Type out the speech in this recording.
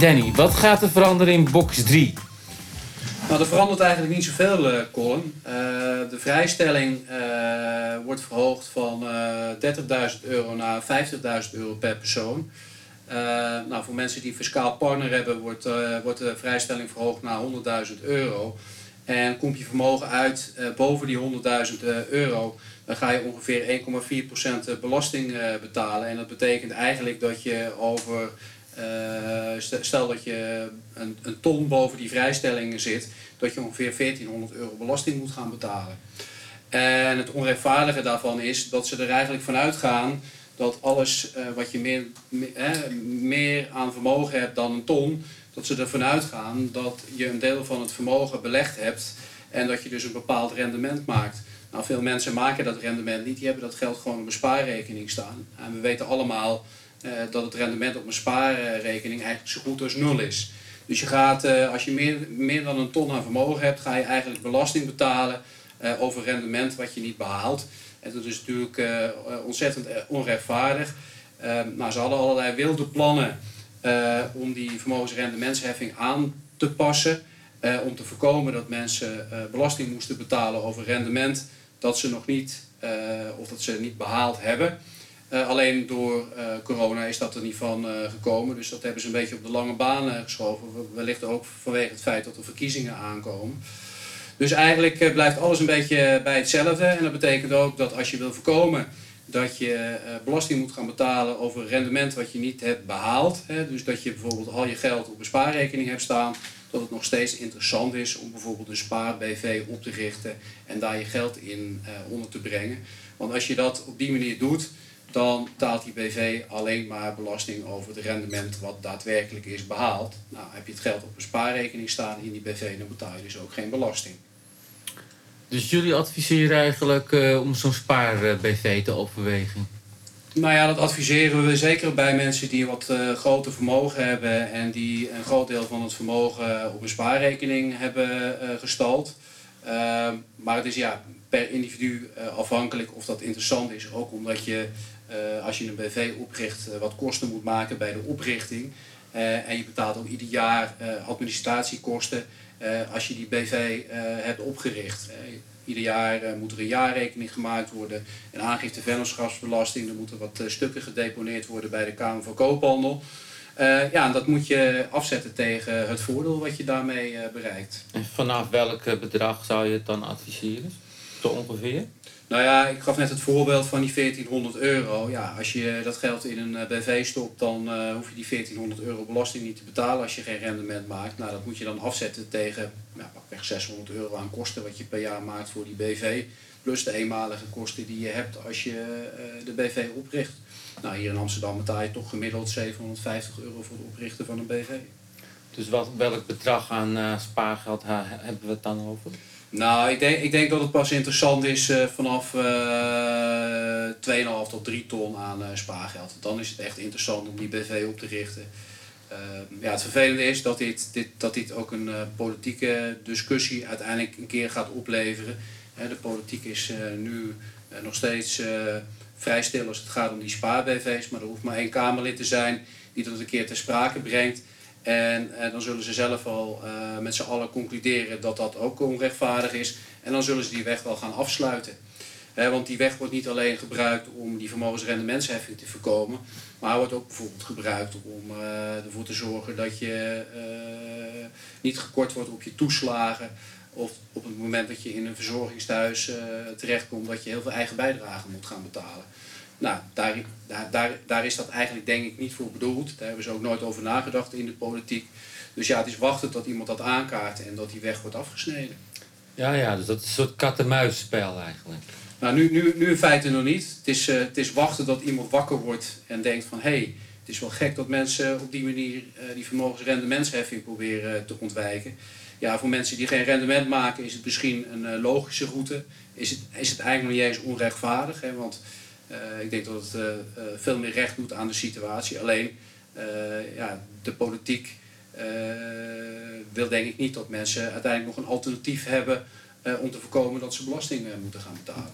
Danny, wat gaat er veranderen in box 3? Nou, er verandert eigenlijk niet zoveel, uh, Colin. Uh, de vrijstelling uh, wordt verhoogd van 30.000 euro naar 50.000 euro per persoon. nou, voor mensen die fiscaal partner hebben, wordt, wordt de vrijstelling verhoogd naar 100.000 euro. En komt je vermogen uit boven die 100.000 euro, dan ga je ongeveer 1,4% belasting betalen. En dat betekent eigenlijk dat je over stel dat je een, een, ton boven die vrijstellingen zit, dat je ongeveer 1400 euro belasting moet gaan betalen. En het onrechtvaardige daarvan is dat ze er eigenlijk vanuit gaan dat alles uh, wat je meer, meer, eh, aan vermogen hebt dan een ton, dat ze ervan uitgaan dat je een deel van het vermogen belegd hebt en dat je dus een bepaald rendement maakt. Nou, veel mensen maken dat rendement niet, die hebben dat geld gewoon op een spaarrekening staan. En we weten allemaal dat het rendement op een spaarrekening eigenlijk zo goed als nul is. Dus je gaat, uh, als je meer, meer dan een ton aan vermogen hebt, ga je eigenlijk belasting betalen uh, over rendement wat je niet behaalt. En dat is natuurlijk ontzettend onrechtvaardig. nou, ze hadden allerlei wilde plannen om die vermogensrendementsheffing aan te passen. om te voorkomen dat mensen belasting moesten betalen over rendement dat ze nog niet of dat ze niet behaald hebben. Uh, alleen door uh, corona is dat er niet van uh, gekomen. Dus dat hebben ze een beetje op de lange baan geschoven. Wellicht ook vanwege het feit dat er verkiezingen aankomen. Dus eigenlijk blijft alles een beetje bij hetzelfde. En dat betekent ook dat als je wil voorkomen dat je belasting moet gaan betalen over rendement wat je niet hebt behaald. Hè, dus dat je bijvoorbeeld al je geld op een spaarrekening hebt staan. Dat het nog steeds interessant is om bijvoorbeeld een spaar-BV op te richten en daar je geld in onder te brengen. Want als je dat op die manier doet, dan betaalt die BV alleen maar belasting over het rendement wat daadwerkelijk is behaald. Nou, heb je het geld op een spaarrekening staan in die BV, dan betaal je dus ook geen belasting. Dus jullie adviseren eigenlijk uh, om zo'n spaar-BV te overwegen? Nou ja, dat adviseren we zeker bij mensen die wat uh, groter vermogen hebben en die een groot deel van het vermogen op een spaarrekening hebben uh, gestald. Maar het is ja, per individu afhankelijk of dat interessant is, ook omdat je uh, als je een BV opricht, uh, wat kosten moet maken bij de oprichting. En je betaalt ook ieder jaar administratiekosten als je die BV hebt opgericht. ieder jaar moet er een jaarrekening gemaakt worden, een aangifte vennootschapsbelasting, er moeten wat stukken gedeponeerd worden bij de Kamer van Koophandel. Ja, en dat moet je afzetten tegen het voordeel wat je daarmee bereikt. En vanaf welk bedrag zou je het dan adviseren? Zo ongeveer? Nou ja, ik gaf net het voorbeeld van die 1400 euro. Ja, als je dat geld in een eh, BV stopt, dan uh, hoef je die 1400 euro belasting niet te betalen als je geen rendement maakt. Nou, dat moet je dan afzetten tegen nou, pakweg 600 euro aan kosten wat je per jaar maakt voor die BV. Plus de eenmalige kosten die je hebt als je uh, de BV opricht. Nou, hier in Amsterdam betaal je toch gemiddeld 750 euro voor het oprichten van een BV. Dus wat, welk bedrag aan uh, spaargeld hebben we het dan over? Nou, ik denk, ik denk dat het pas interessant is uh, vanaf uh, eh, 2,5 tot 3 ton aan spaargeld. Dan is het echt interessant om die BV op te richten. ja, het vervelende is dat dit, dit, dat dit ook een politieke discussie uiteindelijk een keer gaat opleveren. De politiek is nu nog steeds vrij stil als het gaat om die spaar-BV's. Maar er hoeft maar één Kamerlid te zijn die dat een keer ter sprake brengt. En dan zullen ze zelf al met z'n allen concluderen dat dat ook onrechtvaardig is. En dan zullen ze die weg wel gaan afsluiten. Want die weg wordt niet alleen gebruikt om die vermogensrendementsheffing te voorkomen. Maar wordt ook bijvoorbeeld gebruikt om ervoor te zorgen dat je niet gekort wordt op je toeslagen. Of op het moment dat je in een verzorgingstehuis terechtkomt dat je heel veel eigen bijdrage moet gaan betalen. Nou, daar, daar, daar is dat eigenlijk denk ik niet voor bedoeld. Daar hebben ze ook nooit over nagedacht in de politiek. Dus ja, het is wachten tot iemand dat aankaart en dat die weg wordt afgesneden. Ja, ja, dus dat is een soort kat-en-muisspel eigenlijk. Nou, nu, nu, nu in feite nog niet. Het is, uh, het is wachten dat iemand wakker wordt en denkt van... hé, hey, het is wel gek dat mensen op die manier uh, die vermogensrendementsheffing proberen te ontwijken. Ja, voor mensen die geen rendement maken is het misschien een uh, logische route. Is het, is het eigenlijk nog niet eens onrechtvaardig, hè, want... Ik denk dat het veel meer recht doet aan de situatie. Alleen ja, de politiek wil denk ik niet dat mensen uiteindelijk nog een alternatief hebben om te voorkomen dat ze belasting moeten gaan betalen.